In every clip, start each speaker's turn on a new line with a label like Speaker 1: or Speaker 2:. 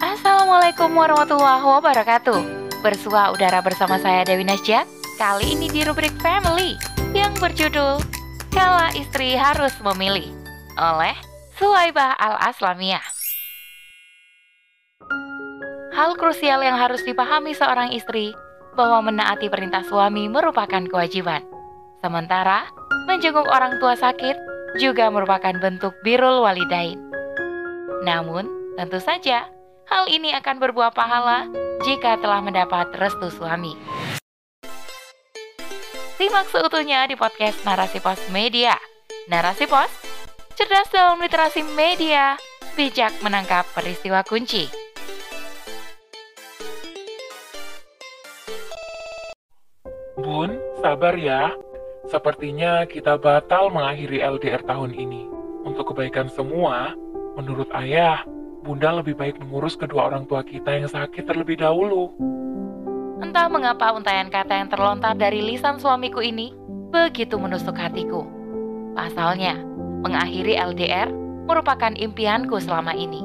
Speaker 1: Assalamualaikum warahmatullahi wabarakatuh Bersua udara bersama saya Dewi Nasja Kali ini di rubrik Family Yang berjudul Kala Istri Harus Memilih Oleh Suwaibah Al-Aslamiyah Hal krusial yang harus dipahami seorang istri bahwa menaati perintah suami merupakan kewajiban. Sementara, menjenguk orang tua sakit juga merupakan bentuk birul walidain. Namun, tentu saja hal ini akan berbuah pahala jika telah mendapat restu suami. Simak seutuhnya di podcast Narasi Pos Media. Narasi Pos, cerdas dalam literasi media, bijak menangkap peristiwa kunci.
Speaker 2: Bun, sabar ya. Sepertinya kita batal mengakhiri LDR tahun ini. Untuk kebaikan semua, menurut ayah, Bunda lebih baik mengurus kedua orang tua kita yang sakit terlebih dahulu.
Speaker 1: Entah mengapa untayan kata yang terlontar dari lisan suamiku ini begitu menusuk hatiku. Pasalnya, mengakhiri LDR merupakan impianku selama ini.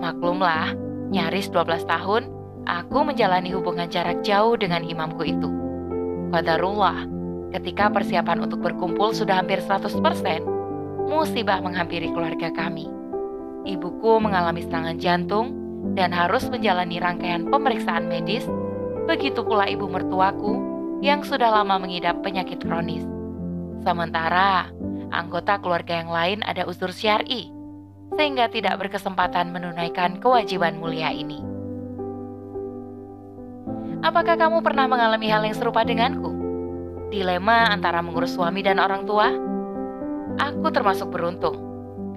Speaker 1: Maklumlah, nyaris 12 tahun aku menjalani hubungan jarak jauh dengan imamku itu. Qadarullah, ketika persiapan untuk berkumpul sudah hampir 100%, musibah menghampiri keluarga kami. Ibuku mengalami serangan jantung dan harus menjalani rangkaian pemeriksaan medis, begitu pula ibu mertuaku yang sudah lama mengidap penyakit kronis. Sementara, anggota keluarga yang lain ada uzur syari, sehingga tidak berkesempatan menunaikan kewajiban mulia ini. Apakah kamu pernah mengalami hal yang serupa denganku? Dilema antara mengurus suami dan orang tua? Aku termasuk beruntung,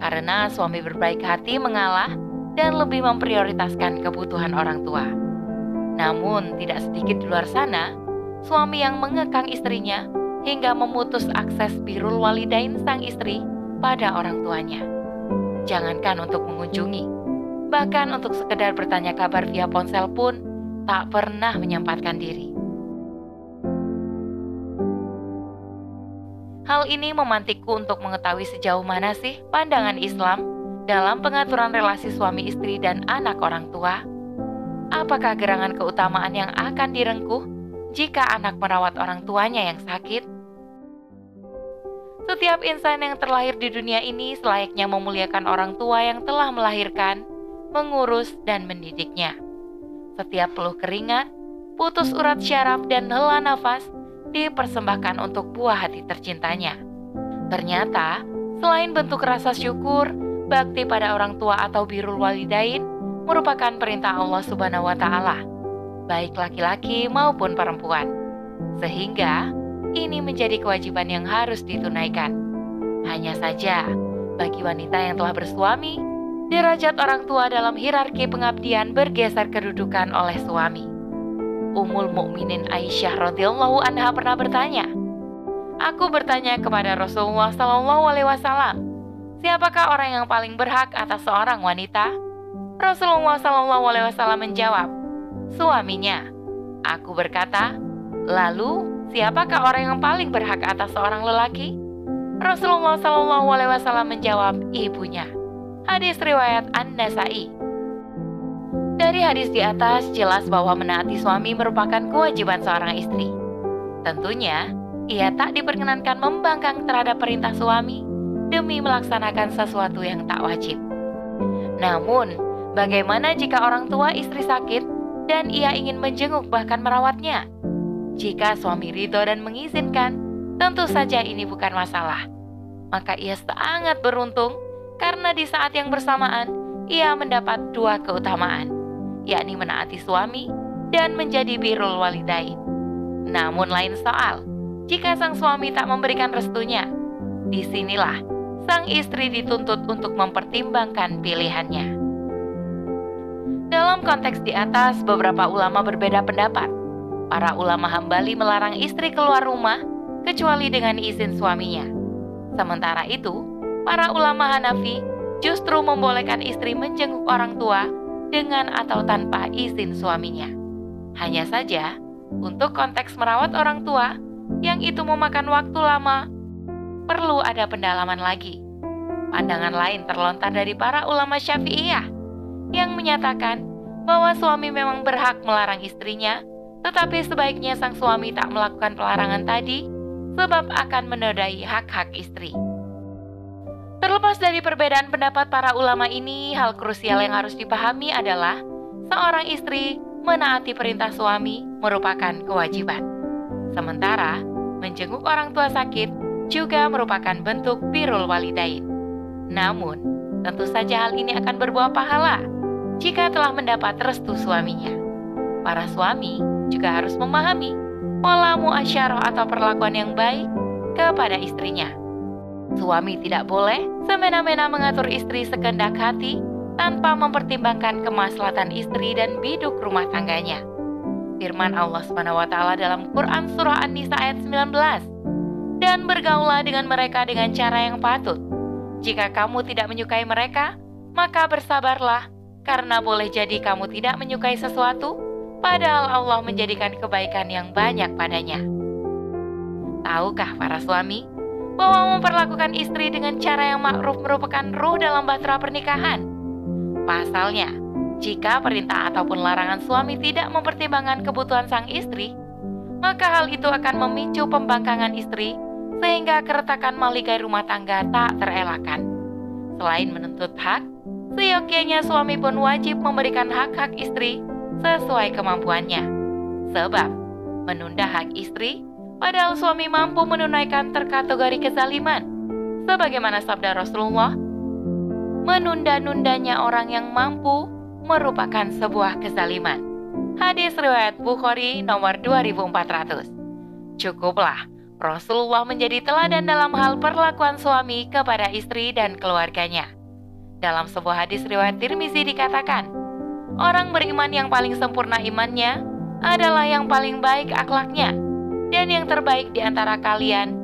Speaker 1: karena suami berbaik hati mengalah dan lebih memprioritaskan kebutuhan orang tua. Namun, tidak sedikit di luar sana, suami yang mengekang istrinya hingga memutus akses birul walidain sang istri pada orang tuanya. Jangankan untuk mengunjungi, bahkan untuk sekedar bertanya kabar via ponsel pun tak pernah menyempatkan diri. Hal ini memantikku untuk mengetahui sejauh mana sih pandangan Islam dalam pengaturan relasi suami istri dan anak orang tua. Apakah gerangan keutamaan yang akan direngkuh jika anak merawat orang tuanya yang sakit? Setiap insan yang terlahir di dunia ini selayaknya memuliakan orang tua yang telah melahirkan, mengurus, dan mendidiknya. Setiap peluh keringat, putus urat syaraf, dan hela nafas dipersembahkan untuk buah hati tercintanya. Ternyata, selain bentuk rasa syukur, bakti pada orang tua atau birul walidain merupakan perintah Allah Subhanahu wa taala, baik laki-laki maupun perempuan. Sehingga ini menjadi kewajiban yang harus ditunaikan. Hanya saja, bagi wanita yang telah bersuami, derajat orang tua dalam hierarki pengabdian bergeser kedudukan oleh suami. Ummul Mukminin Aisyah radhiyallahu anha pernah bertanya, Aku bertanya kepada Rasulullah Shallallahu Alaihi Wasallam, siapakah orang yang paling berhak atas seorang wanita? Rasulullah Shallallahu Alaihi Wasallam menjawab, suaminya. Aku berkata, lalu siapakah orang yang paling berhak atas seorang lelaki? Rasulullah Shallallahu Alaihi Wasallam menjawab, ibunya. Hadis riwayat An-Nasai. Dari hadis di atas jelas bahwa menaati suami merupakan kewajiban seorang istri. Tentunya, ia tak diperkenankan membangkang terhadap perintah suami demi melaksanakan sesuatu yang tak wajib. Namun, bagaimana jika orang tua istri sakit dan ia ingin menjenguk bahkan merawatnya? Jika suami ridho dan mengizinkan, tentu saja ini bukan masalah. Maka ia sangat beruntung karena di saat yang bersamaan ia mendapat dua keutamaan, yakni menaati suami dan menjadi birul walidain. Namun lain soal, jika sang suami tak memberikan restunya, di sinilah sang istri dituntut untuk mempertimbangkan pilihannya. Dalam konteks di atas, beberapa ulama berbeda pendapat. Para ulama Hambali melarang istri keluar rumah kecuali dengan izin suaminya. Sementara itu, para ulama Hanafi justru membolehkan istri menjenguk orang tua dengan atau tanpa izin suaminya. Hanya saja, untuk konteks merawat orang tua yang itu memakan waktu lama, perlu ada pendalaman lagi. Pandangan lain terlontar dari para ulama Syafi'iyah yang menyatakan bahwa suami memang berhak melarang istrinya, tetapi sebaiknya sang suami tak melakukan pelarangan tadi sebab akan menodai hak-hak istri. Terlepas dari perbedaan pendapat para ulama ini, hal krusial yang harus dipahami adalah seorang istri menaati perintah suami merupakan kewajiban. Sementara menjenguk orang tua sakit juga merupakan bentuk birul walidain. Namun, tentu saja hal ini akan berbuah pahala jika telah mendapat restu suaminya. Para suami juga harus memahami pola muasyarah atau perlakuan yang baik kepada istrinya. Suami tidak boleh semena-mena mengatur istri sekendak hati tanpa mempertimbangkan kemaslahatan istri dan biduk rumah tangganya. Firman Allah SWT dalam Quran Surah An-Nisa ayat 19 Dan bergaulah dengan mereka dengan cara yang patut. Jika kamu tidak menyukai mereka, maka bersabarlah Karena boleh jadi kamu tidak menyukai sesuatu Padahal Allah menjadikan kebaikan yang banyak padanya. Tahukah para suami bahwa memperlakukan istri dengan cara yang makruf merupakan ruh dalam bahtera pernikahan? Pasalnya, jika perintah ataupun larangan suami tidak mempertimbangkan kebutuhan sang istri, maka hal itu akan memicu pembangkangan istri sehingga keretakan maligai rumah tangga tak terelakkan. Selain menuntut hak, seyogyanya suami pun wajib memberikan hak-hak istri sesuai kemampuannya. Sebab, menunda hak istri padahal suami mampu menunaikan terkategori kezaliman. Sebagaimana sabda Rasulullah, menunda-nundanya orang yang mampu merupakan sebuah kezaliman. Hadis riwayat Bukhari nomor 2400. Cukuplah Rasulullah menjadi teladan dalam hal perlakuan suami kepada istri dan keluarganya. Dalam sebuah hadis riwayat Tirmizi dikatakan, orang beriman yang paling sempurna imannya adalah yang paling baik akhlaknya, dan yang terbaik di antara kalian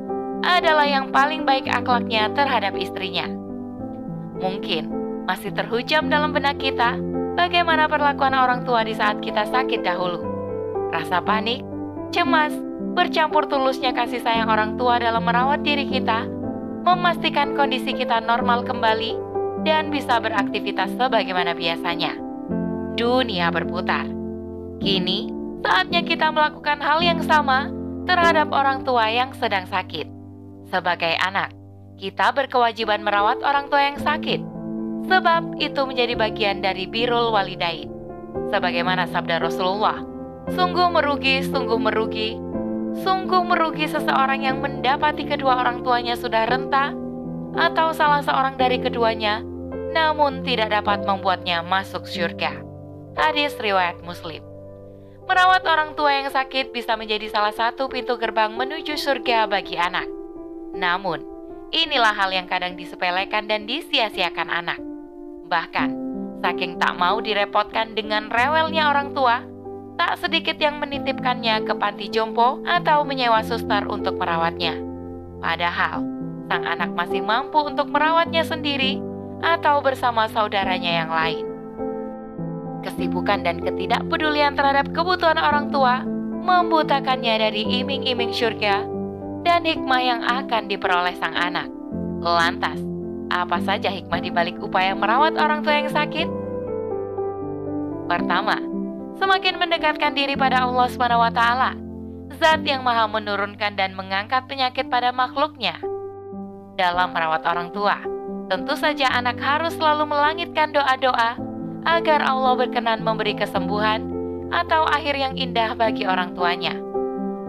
Speaker 1: adalah yang paling baik akhlaknya terhadap istrinya. Mungkin masih terhujam dalam benak kita bagaimana perlakuan orang tua di saat kita sakit dahulu. Rasa panik, cemas, bercampur tulusnya kasih sayang orang tua dalam merawat diri kita, memastikan kondisi kita normal kembali, dan bisa beraktivitas sebagaimana biasanya. Dunia berputar. Kini, saatnya kita melakukan hal yang sama terhadap orang tua yang sedang sakit. Sebagai anak, kita berkewajiban merawat orang tua yang sakit sebab itu menjadi bagian dari birul walidain. Sebagaimana sabda Rasulullah, sungguh merugi, sungguh merugi, sungguh merugi seseorang yang mendapati kedua orang tuanya sudah renta atau salah seorang dari keduanya, namun tidak dapat membuatnya masuk surga. Hadis riwayat Muslim. Merawat orang tua yang sakit bisa menjadi salah satu pintu gerbang menuju surga bagi anak. Namun, inilah hal yang kadang disepelekan dan disia-siakan anak. Bahkan, saking tak mau direpotkan dengan rewelnya orang tua, tak sedikit yang menitipkannya ke panti jompo atau menyewa suster untuk merawatnya. Padahal, sang anak masih mampu untuk merawatnya sendiri atau bersama saudaranya yang lain. Kesibukan dan ketidakpedulian terhadap kebutuhan orang tua membutakannya dari iming-iming surga dan hikmah yang akan diperoleh sang anak. Lantas, apa saja hikmah di balik upaya merawat orang tua yang sakit? Pertama, semakin mendekatkan diri pada Allah SWT, zat yang maha menurunkan dan mengangkat penyakit pada makhluknya. Dalam merawat orang tua, tentu saja anak harus selalu melangitkan doa-doa agar Allah berkenan memberi kesembuhan atau akhir yang indah bagi orang tuanya.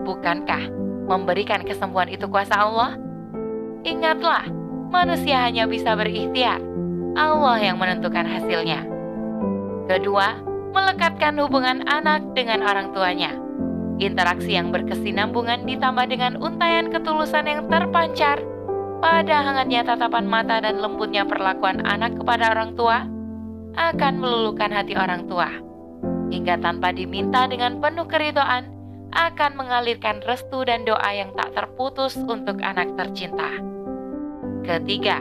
Speaker 1: Bukankah memberikan kesembuhan itu kuasa Allah? Ingatlah, manusia hanya bisa berikhtiar. Allah yang menentukan hasilnya. Kedua, melekatkan hubungan anak dengan orang tuanya. Interaksi yang berkesinambungan ditambah dengan untayan ketulusan yang terpancar pada hangatnya tatapan mata dan lembutnya perlakuan anak kepada orang tua akan meluluhkan hati orang tua. Hingga tanpa diminta dengan penuh keridoan, akan mengalirkan restu dan doa yang tak terputus untuk anak tercinta. Ketiga,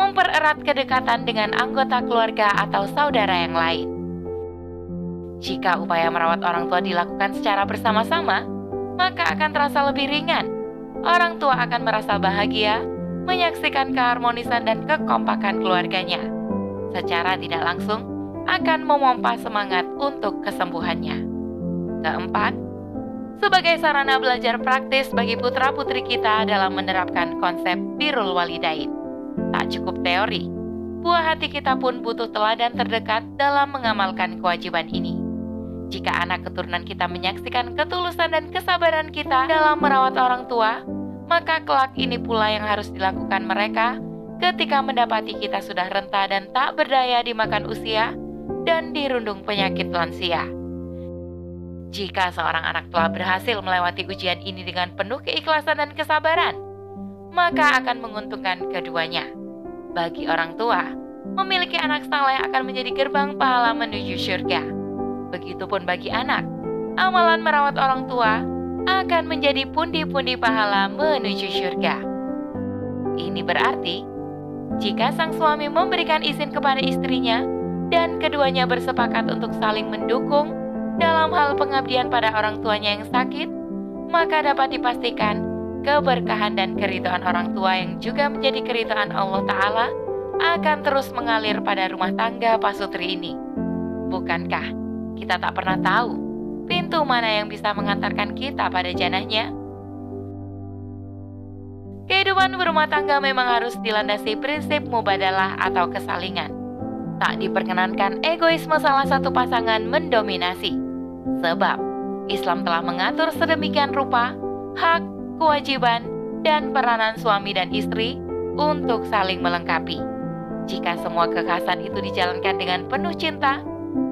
Speaker 1: mempererat kedekatan dengan anggota keluarga atau saudara yang lain. Jika upaya merawat orang tua dilakukan secara bersama-sama, maka akan terasa lebih ringan. Orang tua akan merasa bahagia menyaksikan keharmonisan dan kekompakan keluarganya. Secara tidak langsung, akan memompa semangat untuk kesembuhannya. Keempat, sebagai sarana belajar praktis bagi putra-putri kita dalam menerapkan konsep birul walidain. Tak cukup teori, buah hati kita pun butuh teladan terdekat dalam mengamalkan kewajiban ini. Jika anak keturunan kita menyaksikan ketulusan dan kesabaran kita dalam merawat orang tua, maka kelak ini pula yang harus dilakukan mereka ketika mendapati kita sudah renta dan tak berdaya dimakan usia dan dirundung penyakit lansia. Jika seorang anak telah berhasil melewati ujian ini dengan penuh keikhlasan dan kesabaran, maka akan menguntungkan keduanya. Bagi orang tua, memiliki anak saleh akan menjadi gerbang pahala menuju surga. Begitupun bagi anak, amalan merawat orang tua akan menjadi pundi-pundi pahala menuju surga. Ini berarti, jika sang suami memberikan izin kepada istrinya dan keduanya bersepakat untuk saling mendukung dalam hal pengabdian pada orang tuanya yang sakit, maka dapat dipastikan keberkahan dan keridhaan orang tua yang juga menjadi keridhaan Allah Ta'ala akan terus mengalir pada rumah tangga pasutri ini. Bukankah kita tak pernah tahu pintu mana yang bisa mengantarkan kita pada janahnya? Kehidupan berumah tangga memang harus dilandasi prinsip mubadalah atau kesalingan. Tak diperkenankan egoisme salah satu pasangan mendominasi. Sebab Islam telah mengatur sedemikian rupa hak, kewajiban, dan peranan suami dan istri untuk saling melengkapi. Jika semua kekhasan itu dijalankan dengan penuh cinta,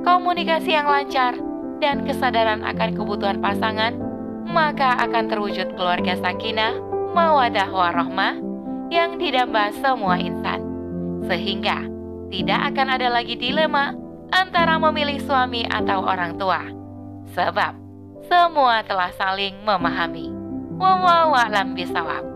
Speaker 1: komunikasi yang lancar, dan kesadaran akan kebutuhan pasangan, maka akan terwujud keluarga sakinah, mawadah warahmah yang didamba semua insan. Sehingga tidak akan ada lagi dilema antara memilih suami atau orang tua. Sebab semua telah saling memahami. Wallahualam bisawab.